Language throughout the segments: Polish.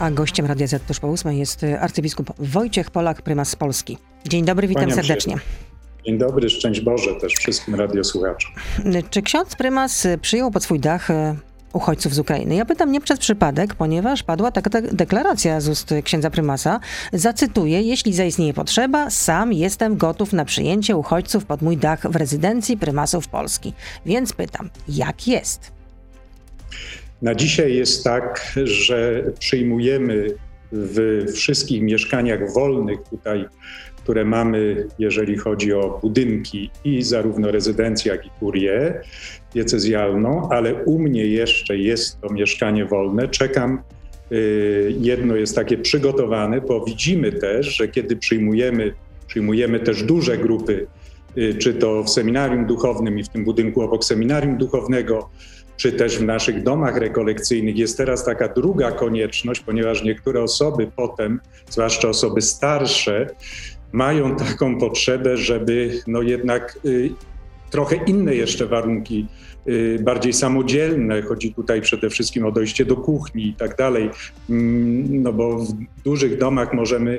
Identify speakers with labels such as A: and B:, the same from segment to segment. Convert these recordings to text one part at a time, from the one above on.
A: A gościem Radia Z tuż po ósmej jest arcybiskup Wojciech Polak, prymas z Polski. Dzień dobry, witam
B: się.
A: serdecznie.
B: Dzień dobry, szczęść Boże też wszystkim radiosłuchaczom.
A: Czy ksiądz prymas przyjął pod swój dach uchodźców z Ukrainy? Ja pytam nie przez przypadek, ponieważ padła taka de- deklaracja z ust księdza prymasa. Zacytuję, jeśli zaistnieje potrzeba, sam jestem gotów na przyjęcie uchodźców pod mój dach w rezydencji prymasów Polski. Więc pytam, jak jest?
B: Na dzisiaj jest tak, że przyjmujemy w wszystkich mieszkaniach wolnych tutaj, które mamy, jeżeli chodzi o budynki i zarówno rezydencję, jak i kurię diecezjalną, ale u mnie jeszcze jest to mieszkanie wolne. Czekam. y, Jedno jest takie przygotowane, bo widzimy też, że kiedy przyjmujemy, przyjmujemy też duże grupy, y, czy to w seminarium duchownym i w tym budynku obok seminarium duchownego, czy też w naszych domach rekolekcyjnych jest teraz taka druga konieczność, ponieważ niektóre osoby potem, zwłaszcza osoby starsze, mają taką potrzebę, żeby no jednak y, trochę inne jeszcze warunki, y, bardziej samodzielne, chodzi tutaj przede wszystkim o dojście do kuchni i tak dalej, Mm, no bo w dużych domach możemy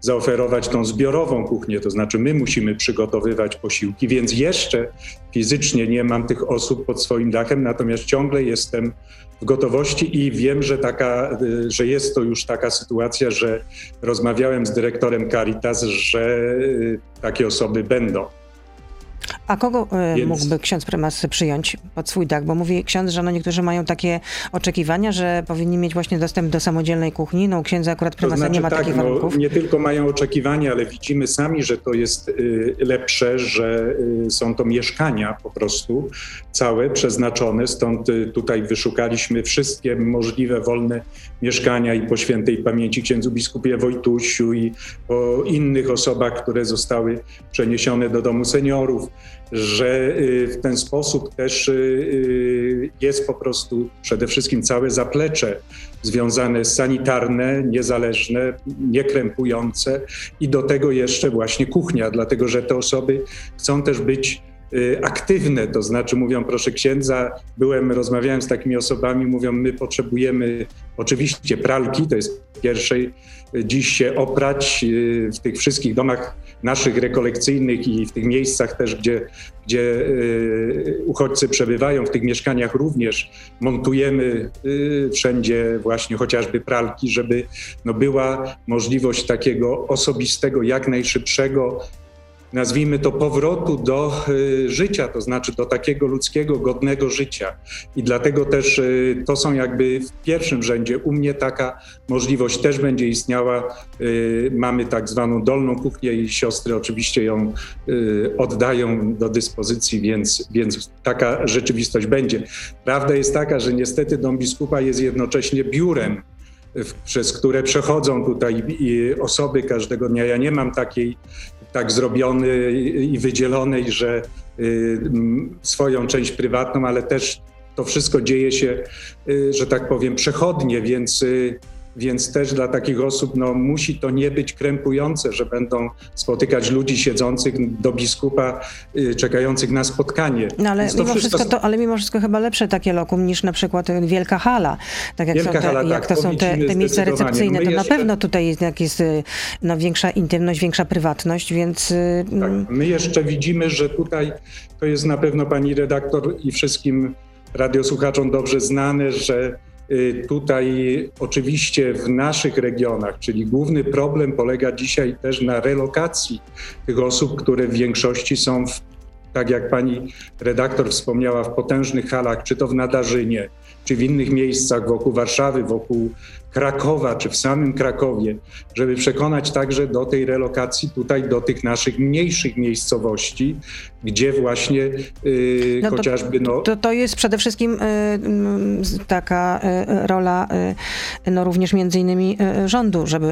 B: zaoferować tą zbiorową kuchnię, to znaczy my musimy przygotowywać posiłki, więc jeszcze fizycznie nie mam tych osób pod swoim dachem, natomiast ciągle jestem w gotowości i wiem, że, taka, y, że jest to już taka sytuacja, że rozmawiałem z dyrektorem Caritas, że y, takie osoby będą.
A: A kogo e,
B: Więc-
A: mógłby ksiądz prymas przyjąć pod swój dach? Bo mówi ksiądz, że no niektórzy mają takie oczekiwania, że powinni mieć właśnie dostęp do samodzielnej kuchni. No u księdza akurat
B: To
A: prymasa
B: znaczy
A: nie ma
B: tak,
A: takich
B: no,
A: warunków.
B: nie tylko mają oczekiwania, ale widzimy sami, że to jest y, lepsze, że y, są to mieszkania po prostu całe przeznaczone. Stąd y, tutaj wyszukaliśmy wszystkie możliwe wolne mieszkania i po świętej pamięci księdzu biskupie Wojtusiu i o innych osobach, które zostały przeniesione do domu seniorów, że y, w ten sposób też y, y, jest po prostu przede wszystkim całe zaplecze związane sanitarne, niezależne, niekrępujące i do tego jeszcze właśnie kuchnia, dlatego że te osoby chcą też być aktywne, to znaczy mówią, proszę księdza, byłem, rozmawiałem z takimi osobami, mówią, my potrzebujemy oczywiście pralki, to jest pierwszej, dziś się oprać w tych wszystkich domach naszych rekolekcyjnych i w tych miejscach też, gdzie, gdzie y, uchodźcy przebywają, w tych mieszkaniach również montujemy y, wszędzie właśnie chociażby pralki, żeby no, była możliwość takiego osobistego, jak najszybszego nazwijmy to, powrotu do y, życia, to znaczy do takiego ludzkiego, godnego życia. I dlatego też y, to są jakby w pierwszym rzędzie u mnie taka możliwość też będzie istniała. Y, mamy tak zwaną dolną kuchnię i siostry oczywiście ją oddają do dyspozycji, więc, więc taka rzeczywistość będzie. Prawda jest taka, że niestety dom biskupa jest jednocześnie biurem przez które przechodzą tutaj osoby każdego dnia. Ja nie mam takiej tak zrobionej i wydzielonej, że y, swoją część prywatną, ale też to wszystko dzieje się, y, że tak powiem, przechodnie, więc, y, więc też dla takich osób no, musi to nie być krępujące, że będą spotykać ludzi siedzących do biskupa, y, czekających na spotkanie.
A: No ale mimo,
B: wszystko
A: wszystko to, ale mimo wszystko chyba lepsze takie lokum niż na przykład wielka hala. Tak jak
B: Wielka
A: są te,
B: hala,
A: jak
B: tak,
A: to są te, te miejsca
B: zdecydowanie.
A: recepcyjne,
B: My
A: to na
B: jeszcze-
A: pewno tutaj jednak jest e, no, większa intymność, większa prywatność, więc
B: Tak.
A: mm,
B: My jeszcze widzimy, że tutaj to jest na pewno pani redaktor i wszystkim radiosłuchaczom dobrze znane, że y, tutaj oczywiście w naszych regionach, czyli główny problem polega dzisiaj też na relokacji tych osób, które w większości są w tak jak pani redaktor wspomniała, w potężnych halach, czy to w Nadarzynie, czy w innych miejscach wokół Warszawy, wokół Krakowa, czy w samym Krakowie, żeby przekonać także do tej relokacji tutaj, do tych naszych mniejszych miejscowości, gdzie właśnie yy,
A: No to-
B: chociażby no,
A: To, to jest przede wszystkim y, mm, z- taka y, rola y, no również między innymi y, rządu, żeby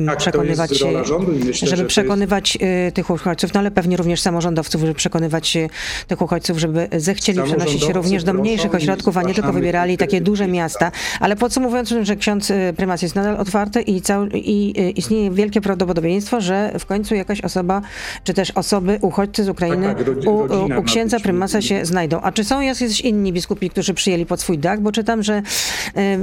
A: y,
B: tak,
A: przekonywać
B: jest rządu myślę, że
A: żeby
B: jest-
A: przekonywać y, tych uchodźców, no ale pewnie również samorządowców, żeby przekonywać tych uchodźców, żeby zechcieli przenosić się również do mniejszych ośrodków, a nie tylko wybierali takie duże miasta. Ale podsumowując, że ksiądz y, prymas jest nadal otwarty i, cał, i y, istnieje wielkie prawdopodobieństwo, że w końcu jakaś osoba, czy też osoby, uchodźcy z Ukrainy
B: Tak, tak,
A: u, u, księdza prymasa się znajdą. A czy są jacyś inni biskupi, którzy przyjęli pod swój dach? Bo czytam, że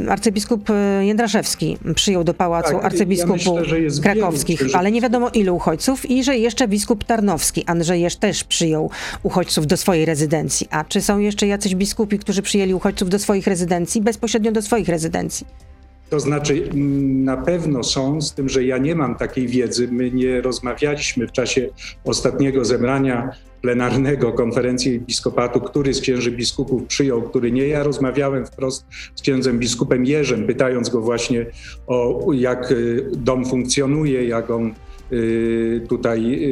A: y, arcybiskup Jędraszewski przyjął do pałacu
B: Tak, ja
A: arcybiskupu
B: myślę, jest wielu,
A: krakowskich,
B: którzy-
A: ale nie wiadomo ilu uchodźców i że jeszcze biskup Tarnowski, Andrzejesz też przyjął uchodźców do swojej rezydencji. A czy są jeszcze jacyś biskupi, którzy przyjęli uchodźców do swoich rezydencji, bezpośrednio do swoich rezydencji?
B: To znaczy, mm, na pewno są, z tym, że ja nie mam takiej wiedzy. My nie rozmawialiśmy w czasie ostatniego zebrania plenarnego konferencji episkopatu, który z księży biskupów przyjął, który nie. Ja rozmawiałem wprost z księdzem biskupem Jerzem, pytając go właśnie o jak y, dom funkcjonuje, jak on y, tutaj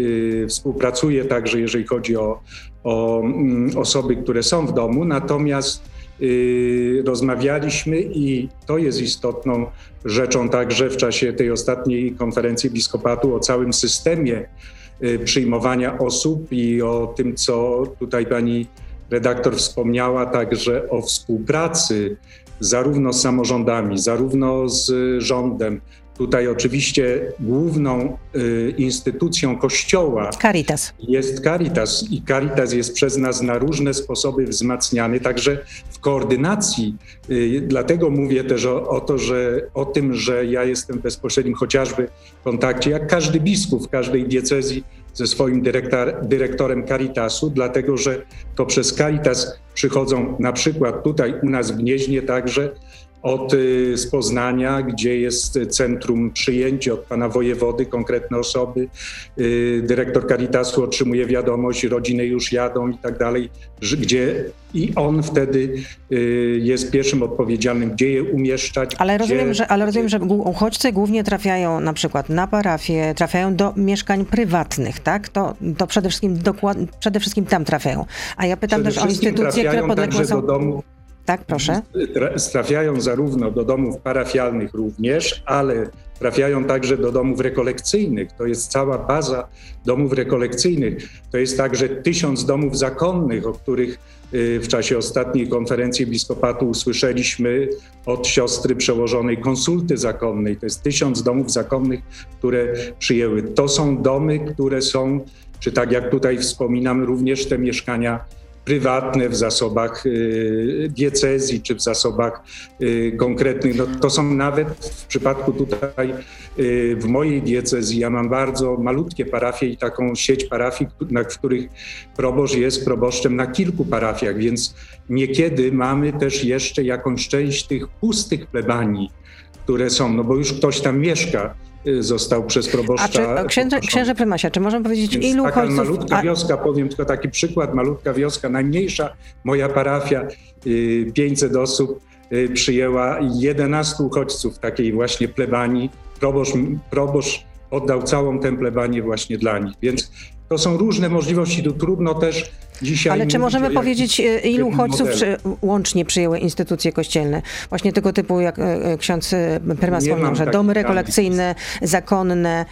B: y, współpracuje, także jeżeli chodzi o, o mm, osoby, które są w domu. Natomiast rozmawialiśmy i to jest istotną rzeczą także w czasie tej ostatniej konferencji episkopatu o całym systemie y, przyjmowania osób i o tym, co tutaj pani redaktor wspomniała, także o współpracy zarówno z samorządami, zarówno z rządem. Tutaj oczywiście główną y, instytucją Kościoła
A: Caritas.
B: jest Caritas i Caritas jest przez nas na różne sposoby wzmacniany, także w koordynacji. Y, Dlatego mówię też o, o, to, że, o tym, że ja jestem w bezpośrednim chociażby kontakcie, jak każdy biskup w każdej diecezji ze swoim dyrektor, dyrektorem Caritasu, dlatego że to przez Caritas przychodzą na przykład tutaj u nas w Gnieźnie także od y, z Poznania, gdzie jest centrum przyjęcia od pana wojewody, konkretne osoby. Y, Dyrektor Caritasu otrzymuje wiadomość, rodziny już jadą i tak dalej, gdzie i on wtedy y, jest pierwszym odpowiedzialnym, gdzie je umieszczać.
A: Ale rozumiem,
B: gdzie,
A: że, ale rozumiem, że uchodźcy głównie trafiają na przykład na parafie, trafiają do mieszkań prywatnych, tak? To, to przede, wszystkim dokład, przede wszystkim tam trafiają. A ja pytam
B: przede
A: też o instytucje, które podległe są...
B: do domów
A: Tak, proszę.
B: Tra- Trafiają zarówno do domów parafialnych również, ale trafiają także do domów rekolekcyjnych. To jest cała baza domów rekolekcyjnych. To jest także tysiąc domów zakonnych, o których y, w czasie ostatniej konferencji episkopatu usłyszeliśmy od siostry przełożonej konsulty zakonnej. To jest tysiąc domów zakonnych, które przyjęły. To są domy, które są, czy tak jak tutaj wspominam, również te mieszkania prywatne w zasobach y, diecezji czy w zasobach y, konkretnych. No, to są nawet w przypadku tutaj y, w mojej diecezji, ja mam bardzo malutkie parafie i taką sieć parafii, na- w których proboszcz jest proboszczem na kilku parafiach, więc niekiedy mamy też jeszcze jakąś część tych pustych plebanii, które są, no bo już ktoś tam mieszka, został przez proboszcza
A: A czy o, księże, prymasie, czy możemy powiedzieć, ilu
B: taka
A: uchodźców...
B: malutka wioska, powiem tylko taki przykład, malutka wioska, najmniejsza moja parafia, y, 500 osób, y, przyjęła 11 uchodźców takiej właśnie plebanii. Proboszcz, proboszcz oddał całą tę plebanię właśnie dla nich, więc to są różne możliwości, tu trudno też dzisiaj
A: Ale czy możemy powiedzieć, e, ilu uchodźców przy, łącznie przyjęły instytucje kościelne? Właśnie tego typu, jak e, e, ksiądz Prymas wspomniał, że domy rekolekcyjne, zakonne,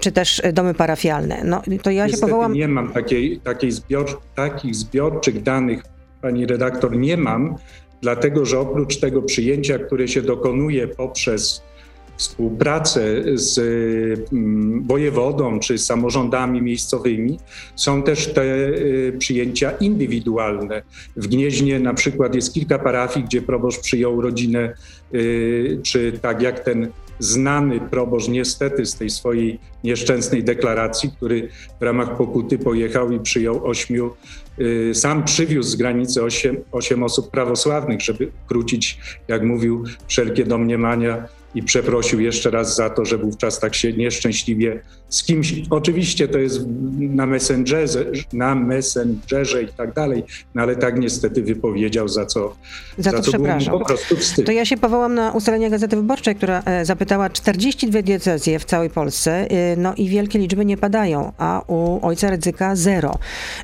A: czy też domy parafialne. No to ja się
B: Niestety
A: powołam...
B: nie mam takiej, takiej zbior, takich zbiorczych danych, pani redaktor, nie mam, dlatego że oprócz tego przyjęcia, które się dokonuje poprzez współpracę z mm, wojewodą czy samorządami miejscowymi, są też te y, przyjęcia indywidualne. W Gnieźnie na przykład jest kilka parafii, gdzie proboszcz przyjął rodzinę, y, czy tak jak ten znany proboszcz niestety z tej swojej nieszczęsnej deklaracji, który w ramach pokuty pojechał i przyjął ośmiu, y, sam przywiózł z granicy osiem, osiem osób prawosławnych, żeby krócić, jak mówił, wszelkie domniemania i przeprosił jeszcze raz za to, że wówczas tak się nieszczęśliwie z kimś, oczywiście to jest na messengerze, na messengerze i tak dalej, no ale tak niestety wypowiedział, za co,
A: Za to
B: co było mu
A: przepraszam.
B: po prostu wstyd.
A: To ja się powołam na ustalenia Gazety Wyborczej, która e, zapytała 42 diecezje w całej Polsce, e, no i wielkie liczby nie padają, a u ojca Rydzyka zero.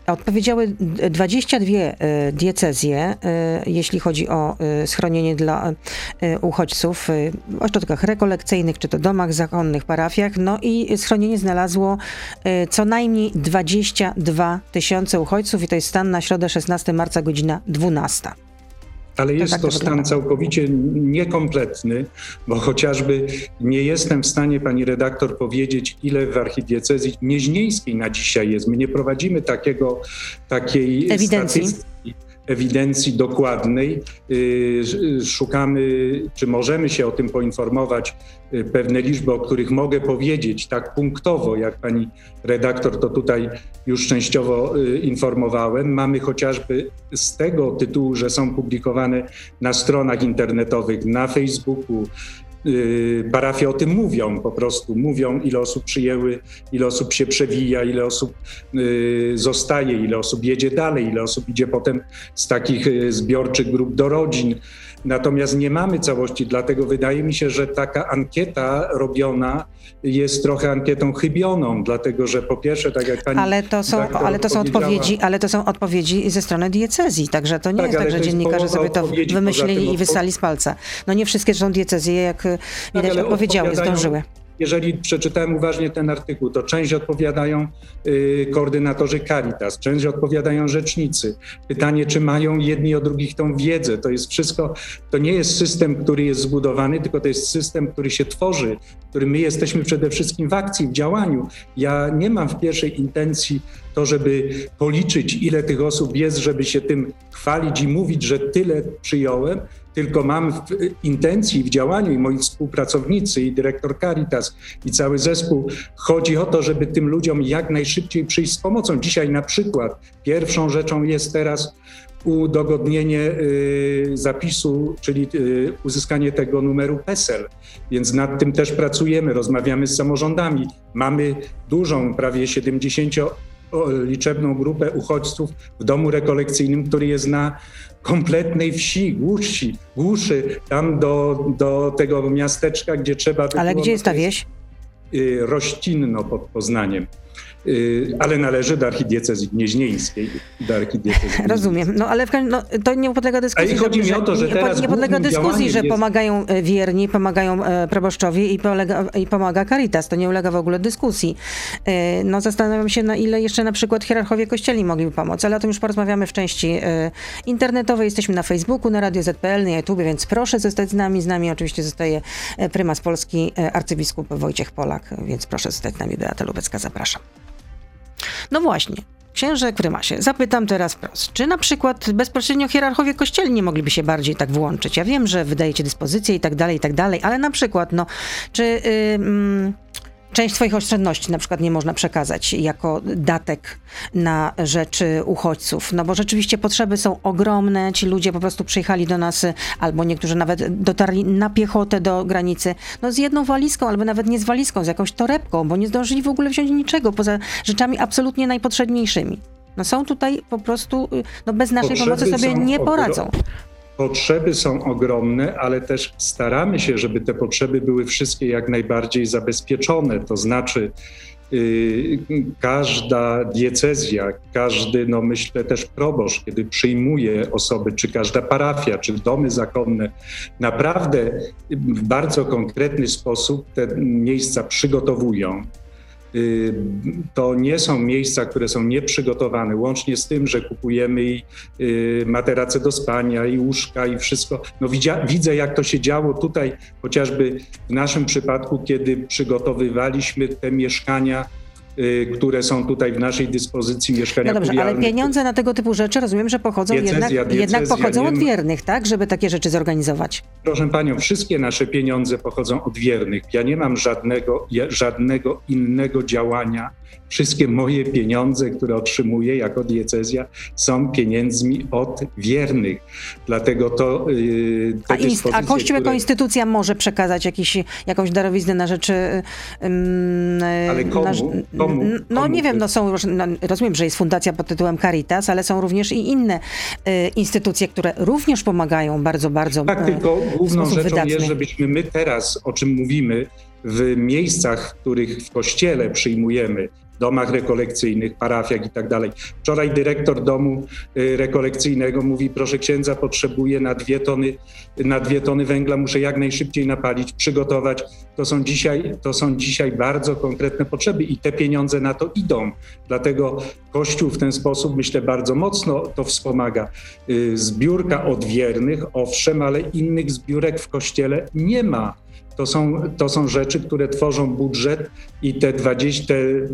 A: Odpowiedziały d- 22 e, diecezje, jeśli chodzi o schronienie dla uchodźców. Ośrodki ośrodkach rekolekcyjnych, czy to domach zakonnych, parafiach. No i schronienie znalazło y, co najmniej 22 tysiące uchodźców i to jest stan na środę 16 marca godzina 12.
B: Ale jest to, tak to stan całkowicie niekompletny, bo chociażby nie jestem w stanie, pani redaktor, powiedzieć, ile w archidiecezji nieźnieńskiej na dzisiaj jest. My nie prowadzimy takiego, takiej
A: ewidencji.
B: statystyki ewidencji dokładnej. Y, szukamy, czy możemy się o tym poinformować, y, pewne liczby, o których mogę powiedzieć tak punktowo, jak pani redaktor to tutaj już częściowo y, informowałem. Mamy chociażby z tego tytułu, że są publikowane na stronach internetowych, na Facebooku, parafie o tym mówią po prostu, mówią ile osób przyjęły, ile osób się przewija, ile osób y, zostaje, ile osób jedzie dalej, ile osób idzie potem z takich y, zbiorczych grup do rodzin. Natomiast nie mamy całości, dlatego wydaje mi się, że taka ankieta robiona jest trochę ankietą chybioną, dlatego że po pierwsze, tak jak pani.
A: Ale to są, ale to są odpowiedzi, ale to są odpowiedzi ze strony diecezji, także to nie tak, jest tak, że dziennikarze sobie to wymyślili i wysłali z palca. No nie wszystkie są diecezje, jak tak, widać, odpowiedziały, zdążyły
B: jeżeli przeczytałem uważnie ten artykuł, to część odpowiadają y, koordynatorzy Caritas, część odpowiadają rzecznicy. Pytanie, czy mają jedni o drugich tą wiedzę. To jest wszystko, to nie jest system, który jest zbudowany, tylko to jest system, który się tworzy, który my jesteśmy przede wszystkim w akcji, w działaniu. Ja nie mam w pierwszej intencji to, żeby policzyć, ile tych osób jest, żeby się tym chwalić i mówić, że tyle przyjąłem, tylko mam w intencji, w działaniu i moi współpracownicy i dyrektor Caritas i cały zespół, chodzi o to, żeby tym ludziom jak najszybciej przyjść z pomocą. Dzisiaj na przykład pierwszą rzeczą jest teraz udogodnienie y, zapisu, czyli y, uzyskanie tego numeru PESEL. Więc nad tym też pracujemy, rozmawiamy z samorządami. Mamy dużą, prawie 70 liczebną grupę uchodźców w domu rekolekcyjnym, który jest na kompletnej wsi, głusi, głuszy, tam do, do tego miasteczka, gdzie trzeba...
A: Ale gdzie jest ta wieś?
B: Y, Rościnno pod Poznaniem. Y, ale należy do archidiecezji gnieźnieńskiej. Do archidiecezji
A: Rozumiem, no ale w, no, to nie podlega dyskusji.
B: Ale chodzi mi o to, że teraz
A: Nie podlega dyskusji, że jest... pomagają e, wierni, pomagają e, proboszczowie i, polega, i pomaga Caritas. To nie ulega w ogóle dyskusji. E, no zastanawiam się, na ile jeszcze na przykład hierarchowie kościeli mogliby pomóc, ale o tym już porozmawiamy w części internetowej. Jesteśmy na Facebooku, na Radio ZPL, na YouTube, więc proszę zostać z nami. Z nami oczywiście zostaje prymas Polski, arcybiskup Wojciech Polak, więc proszę zostać z nami. Beata Lubecka, zapraszam. No właśnie. Księże Prymasie, zapytam teraz wprost, czy na przykład bezpośrednio hierarchowie kościelni mogliby się bardziej tak włączyć? Ja wiem, że wydajecie dyspozycje i tak dalej, i tak dalej, ale na przykład, no, czy... Yy, część swoich oszczędności na przykład nie można przekazać jako datek na rzeczy uchodźców, no bo rzeczywiście potrzeby są ogromne, ci ludzie po prostu przyjechali do nas, albo niektórzy nawet dotarli na piechotę do granicy, no z jedną walizką, albo nawet nie z walizką, z jakąś torebką, bo nie zdążyli w ogóle wziąć niczego poza rzeczami absolutnie najpotrzebniejszymi. No są tutaj po prostu, y, no bez naszej Potrzeby pomocy sobie nie poradzą.
B: Potrzeby są ogromne, ale też staramy się, żeby te potrzeby były wszystkie jak najbardziej zabezpieczone. To znaczy, yy, każda diecezja, każdy, no myślę też proboszcz, kiedy przyjmuje osoby, czy każda parafia, czy domy zakonne, naprawdę w bardzo konkretny sposób te miejsca przygotowują to nie są miejsca, które są nieprzygotowane, łącznie z tym, że kupujemy i y, materace do spania, i łóżka, i wszystko. No widzia, widzę, jak to się działo tutaj, chociażby w naszym przypadku, kiedy przygotowywaliśmy te mieszkania które są tutaj w naszej dyspozycji mieszkania
A: No dobrze, ale pieniądze na tego typu rzeczy rozumiem, że pochodzą diecezja, jednak, diecezja, jednak pochodzą od wiernych, tak? Żeby takie rzeczy zorganizować.
B: Proszę panią, wszystkie nasze pieniądze pochodzą od wiernych. Ja nie mam żadnego, żadnego innego działania. Wszystkie moje pieniądze, które otrzymuję jako diecezja, są pieniędzmi od wiernych. Dlatego to.
A: Yy, a, inst- a Kościół które... jako instytucja może przekazać jakiś, jakąś darowiznę na rzeczy. Yy,
B: ale komu? Na, Komu?
A: No nie wiem, no są, no, rozumiem, że jest fundacja pod tytułem Caritas, ale są również i inne y, instytucje, które również pomagają bardzo, bardzo
B: Tak, tylko główną rzeczą wydatny. jest, żebyśmy my teraz, o czym mówimy, w miejscach, których w kościele przyjmujemy, domach rekolekcyjnych, parafiach i tak. Wczoraj dyrektor domu y, rekolekcyjnego mówi, proszę księdza, potrzebuję na dwie tony, na dwie tony węgla, muszę jak najszybciej napalić, przygotować. To są dzisiaj, to są dzisiaj bardzo konkretne potrzeby i te pieniądze na to idą. Dlatego Kościół w ten sposób, myślę, bardzo mocno to wspomaga. Y, zbiórka odwiernych, owszem, ale innych zbiórek w Kościele nie ma. To są, to są rzeczy, które tworzą budżet i te 20, te y,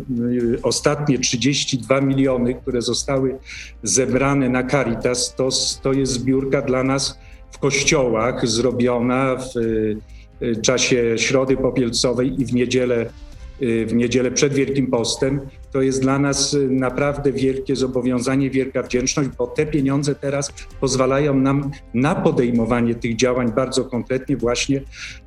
B: ostatnie 32 miliony, które zostały zebrane na Caritas, to, to jest zbiórka dla nas w kościołach zrobiona w y, czasie Środy Popielcowej i w niedzielę Y, w niedzielę przed Wielkim Postem, to jest dla nas y, naprawdę wielkie zobowiązanie, wielka wdzięczność, bo te pieniądze teraz pozwalają nam na podejmowanie tych działań bardzo konkretnie właśnie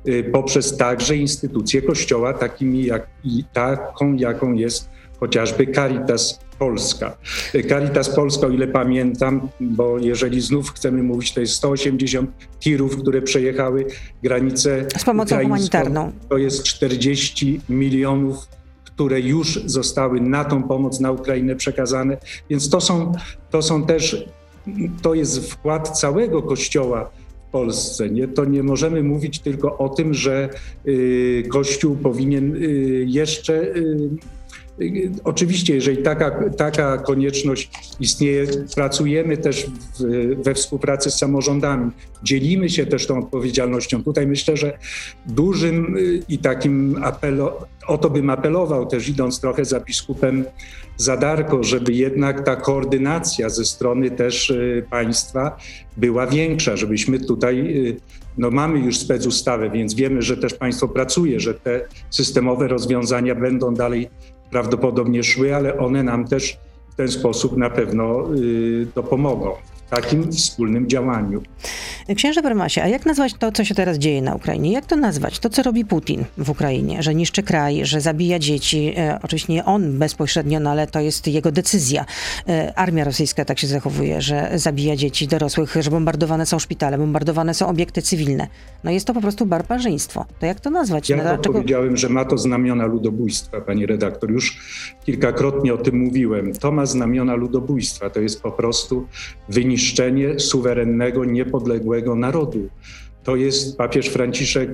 B: y, poprzez także instytucje Kościoła, takimi jak taką, jaką jest chociażby Caritas Polska. Caritas Polska, o ile pamiętam, bo jeżeli znów chcemy mówić, to jest 180 tirów, które przejechały granicę
A: z pomocą humanitarną.
B: To jest 40 milionów które już zostały na tą pomoc na Ukrainę przekazane. Więc to są, to są też, to jest wkład całego Kościoła w Polsce. Nie? To nie możemy mówić tylko o tym, że y, Kościół powinien y, jeszcze y, Oczywiście, jeżeli taka, taka konieczność istnieje, pracujemy też w, we współpracy z samorządami, dzielimy się też tą odpowiedzialnością. Tutaj myślę, że dużym y, i takim apelo, o to bym apelował też idąc trochę za biskupem Zadarko, żeby jednak ta koordynacja ze strony też y, państwa była większa, żebyśmy tutaj, y, no mamy już specustawę, więc wiemy, że też państwo pracuje, że te systemowe rozwiązania będą dalej prawdopodobnie szły, ale one nam też w ten sposób na pewno y, dopomogą takim wspólnym działaniu.
A: Księże Prymasie, a jak nazwać to, co się teraz dzieje na Ukrainie? Jak to nazwać? To, co robi Putin w Ukrainie, że niszczy kraj, że zabija dzieci. E, oczywiście nie on bezpośrednio, no ale to jest jego decyzja. E, armia rosyjska tak się zachowuje, że zabija dzieci dorosłych, że bombardowane są szpitale, bombardowane są obiekty cywilne. No jest to po prostu barbarzyństwo. To jak to nazwać?
B: Ja no, Dlaczego... powiedziałem, że ma to znamiona ludobójstwa, pani redaktor. Już kilkakrotnie o tym mówiłem. To ma znamiona ludobójstwa. To jest po prostu wyniszczenie niszczenie suwerennego, niepodległego narodu. To jest papież Franciszek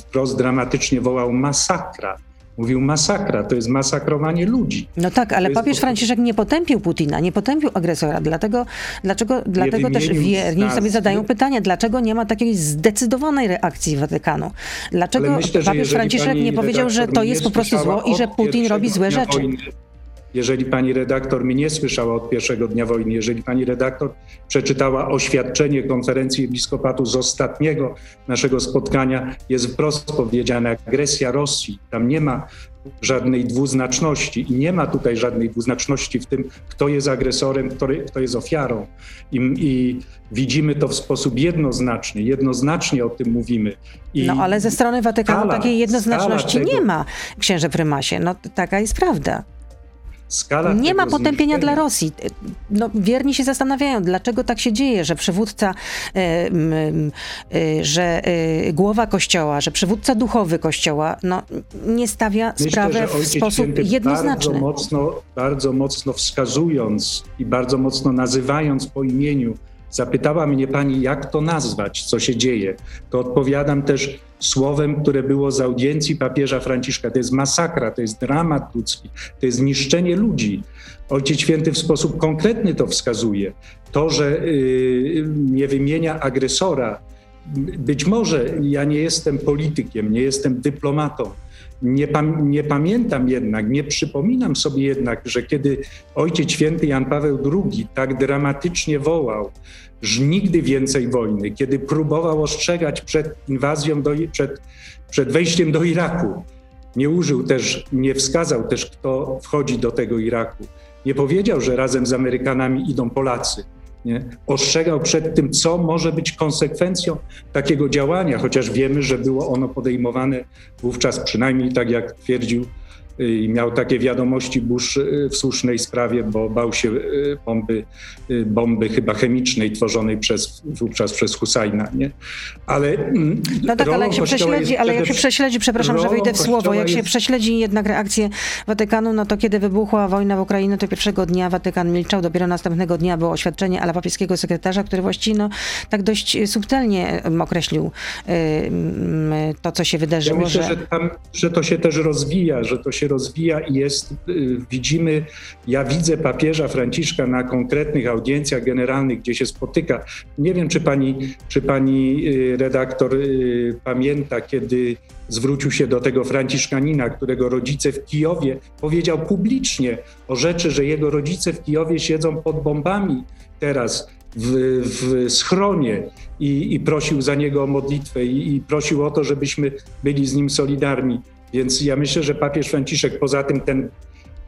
B: wprost dramatycznie wołał masakra. Mówił masakra, to jest masakrowanie ludzi.
A: No tak, ale papież Franciszek nie potępił Putina, nie potępił agresora. Dlatego, dlaczego, dlatego też wierni sobie zadają pytanie, dlaczego nie ma takiej zdecydowanej reakcji Watykanu? Dlaczego myślę, papież Franciszek nie powiedział, że to jest po prostu zło i że Putin robi złe rzeczy? Wojny
B: jeżeli pani redaktor mnie nie słyszała od pierwszego dnia wojny, jeżeli pani redaktor przeczytała oświadczenie konferencji episkopatu z ostatniego naszego spotkania, jest wprost powiedziane agresja Rosji. Tam nie ma żadnej dwuznaczności i nie ma tutaj żadnej dwuznaczności w tym, kto jest agresorem, kto, kto jest ofiarą. I, I, widzimy to w sposób jednoznaczny, jednoznacznie o tym mówimy. I
A: no ale ze strony Watykanu skala, takiej jednoznaczności tego... nie ma, księże prymasie. No taka jest prawda. Skala nie ma potępienia dla Rosji. No, wierni się zastanawiają, dlaczego tak się dzieje, że przywódca, e, e, że e, głowa kościoła, że przywódca duchowy kościoła no, nie stawia Myślę, sprawy w sposób jednoznaczny.
B: Bardzo mocno, bardzo mocno wskazując i bardzo mocno nazywając po imieniu Zapytała mnie pani, jak to nazwać, co się dzieje. To odpowiadam też słowem, które było z audiencji papieża Franciszka. To jest masakra, to jest dramat ludzki, to jest niszczenie ludzi. Ojciec Święty w sposób konkretny to wskazuje. To, że yy, nie wymienia agresora, być może ja nie jestem politykiem, nie jestem dyplomatą, nie, pam nie, pamiętam jednak, nie przypominam sobie jednak, że kiedy Ojciec Święty Jan Paweł II tak dramatycznie wołał, że nigdy więcej wojny, kiedy próbował ostrzegać przed inwazją, do, przed, przed wejściem do Iraku, nie użył też, nie wskazał też, kto wchodzi do tego Iraku. Nie powiedział, że razem z Amerykanami idą Polacy nie? ostrzegał przed tym, co może być konsekwencją takiego działania, chociaż wiemy, że było ono podejmowane wówczas, przynajmniej tak jak twierdził i miał takie wiadomości Bush w słusznej sprawie, bo bał się bomby, bomby chyba chemicznej tworzonej przez, wówczas przez Husajna. Nie?
A: Ale, mm, no tak, ale jak się prześledzi, ale jak się prześledzi, przepraszam, że wejdę w słowo, jak się prześledzi jednak reakcję Watykanu, no to kiedy wybuchła wojna w Ukrainie, to pierwszego dnia Watykan milczał, dopiero następnego dnia było oświadczenie ala papieskiego sekretarza, który właściwie no, tak dość subtelnie określił to, co się wydarzyło.
B: Ja myślę, że... Że, tam, że to się też rozwija, że to się rozwija i jest, y, widzimy, ja widzę papieża Franciszka na konkretnych audiencjach generalnych, gdzie się spotyka. Nie wiem, czy pani, czy pani y, redaktor y, pamięta, kiedy zwrócił się do tego Franciszkanina, którego rodzice w Kijowie powiedział publicznie o rzeczy, że jego rodzice w Kijowie siedzą pod bombami teraz w, w schronie i, i, prosił za niego o modlitwę i, i prosił o to, żebyśmy byli z nim solidarni. Więc ja myślę, że papież Franciszek, poza tym ten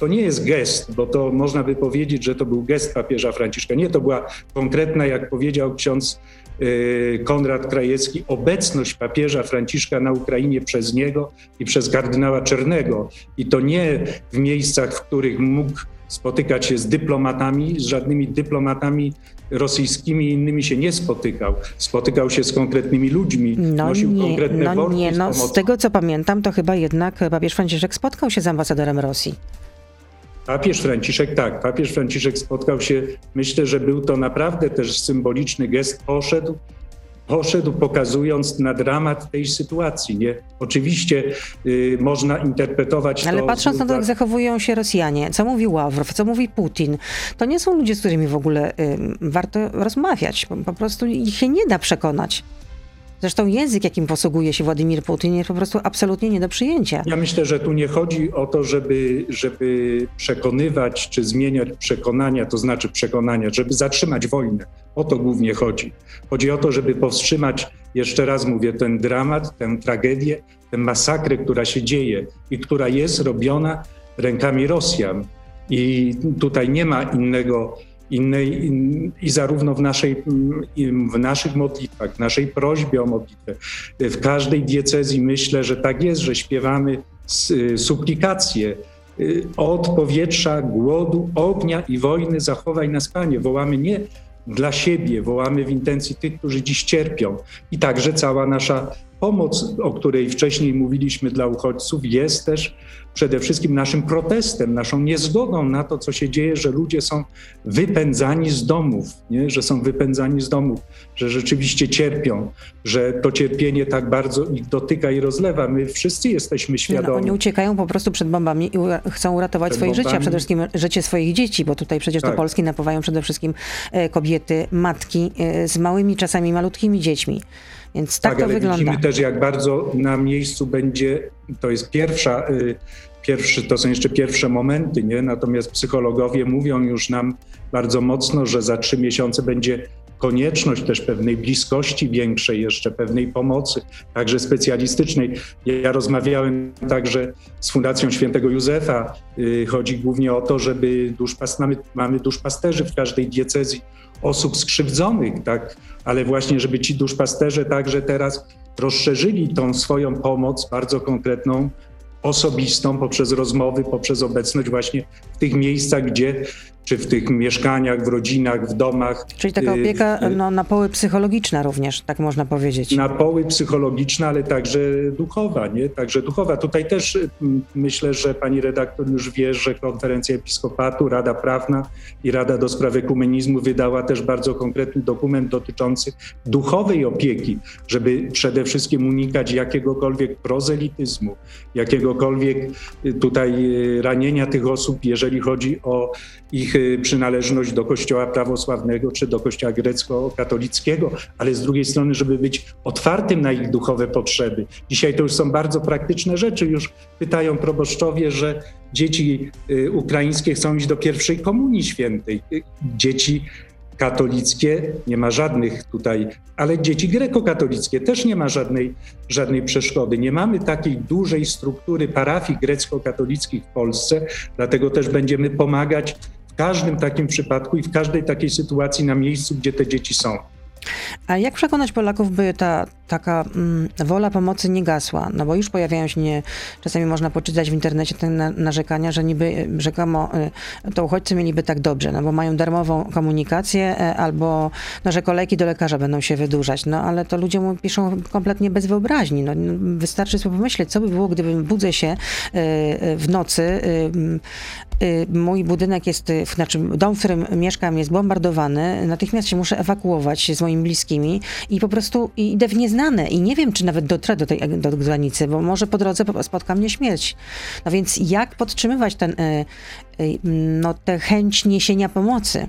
B: to nie jest gest, bo to można by powiedzieć, że to był gest papieża Franciszka. Nie, to była konkretna, jak powiedział ksiądz y, Konrad Krajewski, obecność papieża Franciszka na Ukrainie przez niego i przez kardynała Czernego. I to nie w miejscach, w których mógł spotykać się z dyplomatami, z żadnymi dyplomatami rosyjskimi i innymi się nie spotykał. Spotykał się z konkretnymi ludźmi, no nosił nie, konkretne
A: no nie, no z, z tego co pamiętam, to chyba jednak papież Franciszek spotkał się z ambasadorem Rosji.
B: Papież Franciszek, tak, papież Franciszek spotkał się, myślę, że był to naprawdę też symboliczny gest, poszedł, poszedł pokazując na dramat tej sytuacji. Nie? Oczywiście y, można interpretować
A: Ale to... Ale patrząc na to, jak zachowują się Rosjanie, co mówi Ławrow, co mówi Putin, to nie są ludzie, z którymi w ogóle y, warto rozmawiać. Po, po prostu ich się nie da przekonać. Zresztą język, jakim posługuje się Władimir Putin, jest po prostu absolutnie nie do przyjęcia.
B: Ja myślę, że tu nie chodzi o to, żeby, żeby przekonywać czy zmieniać przekonania, to znaczy przekonania, żeby zatrzymać wojnę. O to głównie chodzi. Chodzi o to, żeby powstrzymać, jeszcze raz mówię, ten dramat, tę tragedię, tę masakrę, która się dzieje i która jest robiona rękami Rosjan. I tutaj nie ma innego innej, in, i zarówno w, naszej, w naszych modlitwach, w naszej prośbie o modlitwę, w każdej diecezji myślę, że tak jest, że śpiewamy suplikacje y, od powietrza, głodu, ognia i wojny zachowaj nas Panie. Wołamy nie dla siebie, wołamy w intencji tych, którzy dziś cierpią. I także cała nasza pomoc, o której wcześniej mówiliśmy dla uchodźców, jest też przede wszystkim naszym protestem, naszą niezgodą na to, co się dzieje, że ludzie są wypędzani z domów, nie? że są wypędzani z domów, że rzeczywiście cierpią, że to cierpienie tak bardzo ich dotyka i rozlewa. My wszyscy jesteśmy świadomi. No,
A: oni uciekają po prostu przed bombami i chcą uratować przed swoje bombami. życie, a przede wszystkim życie swoich dzieci, bo tutaj przecież tak. do Polski napływają przede wszystkim e, kobiety, matki e, z małymi, czasami malutkimi dziećmi. Więc tak, tak to
B: ale
A: wygląda.
B: Widzimy też, jak bardzo na miejscu będzie, to jest pierwsza, y, pierwszy, to są jeszcze pierwsze momenty, nie? Natomiast psychologowie mówią już nam bardzo mocno, że za trzy miesiące będzie konieczność też pewnej bliskości większej, jeszcze pewnej pomocy, także specjalistycznej. Ja rozmawiałem także z Fundacją Świętego Józefa. Y, chodzi głównie o to, żeby duszpas, mamy, mamy duszpasterzy w każdej diecezji osób skrzywdzonych, tak, ale właśnie, żeby ci duszpasterze także teraz rozszerzyli tą swoją pomoc bardzo konkretną, osobistą, poprzez rozmowy, poprzez obecność właśnie w tych miejscach, gdzie czy w tych mieszkaniach, w rodzinach, w domach.
A: Czyli taka y, opieka no, na poły psychologiczna również, tak można powiedzieć.
B: Na poły psychologiczna, ale także duchowa, nie? Także duchowa. Tutaj też mm, myślę, że pani redaktor już wie, że konferencja episkopatu, Rada Prawna i Rada do Spraw Ekumenizmu wydała też bardzo konkretny dokument dotyczący duchowej opieki, żeby przede wszystkim unikać jakiegokolwiek prozelityzmu, jakiegokolwiek y, tutaj y, ranienia tych osób, jeżeli chodzi o ich ich przynależność do Kościoła prawosławnego czy do Kościoła grecko-katolickiego, ale z drugiej strony, żeby być otwartym na ich duchowe potrzeby. Dzisiaj to już są bardzo praktyczne rzeczy. Już pytają proboszczowie, że dzieci y, ukraińskie chcą iść do pierwszej komunii świętej. Y, dzieci katolickie nie ma żadnych tutaj, ale dzieci grekokatolickie też nie ma żadnej, żadnej przeszkody. Nie mamy takiej dużej struktury parafii grecko-katolickich w Polsce, dlatego też będziemy pomagać w każdym takim przypadku i w każdej takiej sytuacji na miejscu, gdzie te dzieci są.
A: A jak przekonać Polaków, by ta taka mm, wola pomocy nie gasła? No bo już pojawiają się, nie, czasami można poczytać w internecie te na, narzekania, że niby y, rzekomo y, to uchodźcy mieliby tak dobrze, no bo mają darmową komunikację y, albo no, że kolejki do lekarza będą się wydłużać. No ale to ludzie mu piszą kompletnie bez wyobraźni. No, wystarczy sobie pomyśleć, co by było, gdybym budzę się y, w nocy y, mój budynek jest, znaczy dom, w którym mieszkam jest bombardowany, natychmiast się muszę ewakuować z moimi bliskimi i po prostu idę w nieznane i nie wiem, czy nawet dotrę do tej do granicy, bo może po drodze spotka mnie śmierć. No więc jak podtrzymywać ten, no, tę chęć niesienia pomocy?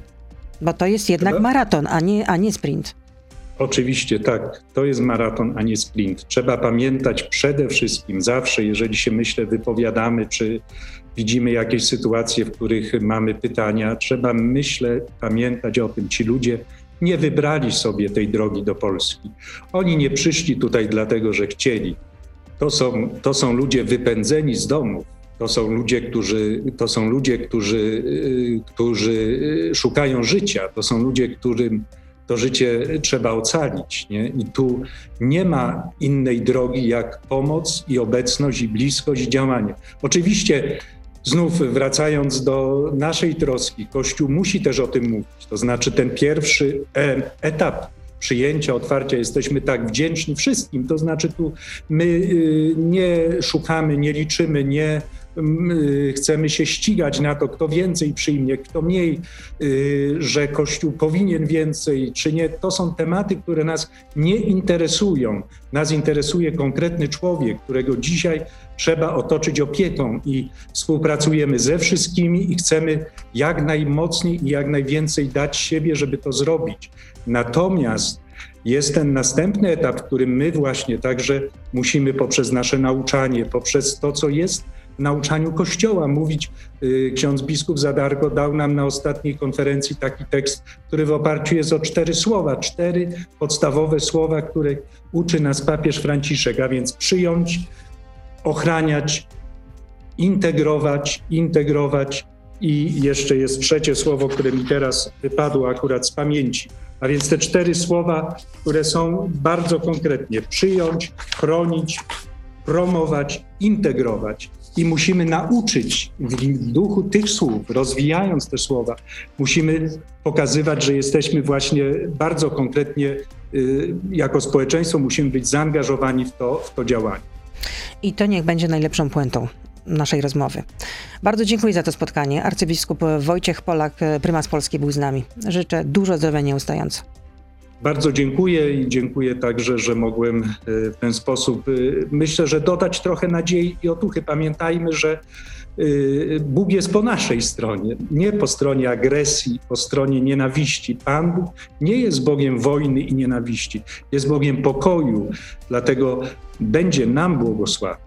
A: Bo to jest jednak maraton, a nie, a nie sprint.
B: Oczywiście tak, to jest maraton, a nie sprint. Trzeba pamiętać przede wszystkim zawsze, jeżeli się myślę, wypowiadamy, czy widzimy jakieś sytuacje, w których mamy pytania, trzeba myślę, pamiętać o tym. Ci ludzie nie wybrali sobie tej drogi do Polski. Oni nie przyszli tutaj dlatego, że chcieli. To są, to są ludzie wypędzeni z domów. To są ludzie, którzy, to są ludzie, którzy, y, którzy y, szukają życia. To są ludzie, którym to życie trzeba ocalić. Nie? I tu nie ma innej drogi jak pomoc i obecność i bliskość i działanie. Oczywiście znów wracając do naszej troski, Kościół musi też o tym mówić. To znaczy ten pierwszy e, etap przyjęcia, otwarcia, jesteśmy tak wdzięczni wszystkim. To znaczy tu my y, nie szukamy, nie liczymy, nie chcemy się ścigać na to, kto więcej przyjmie, kto mniej, y, że Kościół powinien więcej, czy nie. To są tematy, które nas nie interesują. Nas interesuje konkretny człowiek, którego dzisiaj trzeba otoczyć opieką i współpracujemy ze wszystkimi i chcemy jak najmocniej i jak najwięcej dać siebie, żeby to zrobić. Natomiast jest ten następny etap, w którym my właśnie także musimy poprzez nasze nauczanie, poprzez to, co jest nauczaniu Kościoła mówić. Y, ksiądz biskup Zadarko dał nam na ostatniej konferencji taki tekst, który w oparciu jest o cztery słowa, cztery podstawowe słowa, które uczy nas papież Franciszek, a więc przyjąć, ochraniać, integrować, integrować i jeszcze jest trzecie słowo, które mi teraz wypadło akurat z pamięci. A więc te cztery słowa, które są bardzo konkretnie: przyjąć, chronić, promować, integrować i musimy nauczyć w duchu tych słów, rozwijając te słowa, musimy pokazywać, że jesteśmy właśnie bardzo konkretnie y, jako społeczeństwo musimy być zaangażowani w to, w to działanie.
A: I to niech będzie najlepszą puentą naszej rozmowy. Bardzo dziękuję za to spotkanie. Arcybiskup Wojciech Polak, prymas Polski, był z nami. Życzę dużo zdrowia nieustająco.
B: Bardzo dziękuję i dziękuję także, że mogłem e, w ten sposób, e, myślę, że dodać trochę nadziei i otuchy. Pamiętajmy, że e, Bóg jest po naszej stronie, nie po stronie agresji, po stronie nienawiści. Pan Bóg nie jest Bogiem wojny i nienawiści, jest Bogiem pokoju, dlatego będzie nam błogosławił.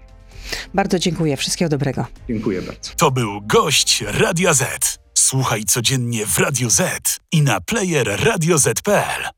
A: Bardzo dziękuję. Wszystkiego dobrego.
B: Dziękuję bardzo.
C: To był gość Radia Z. Słuchaj codziennie w Radio Z i na player radioz.pl.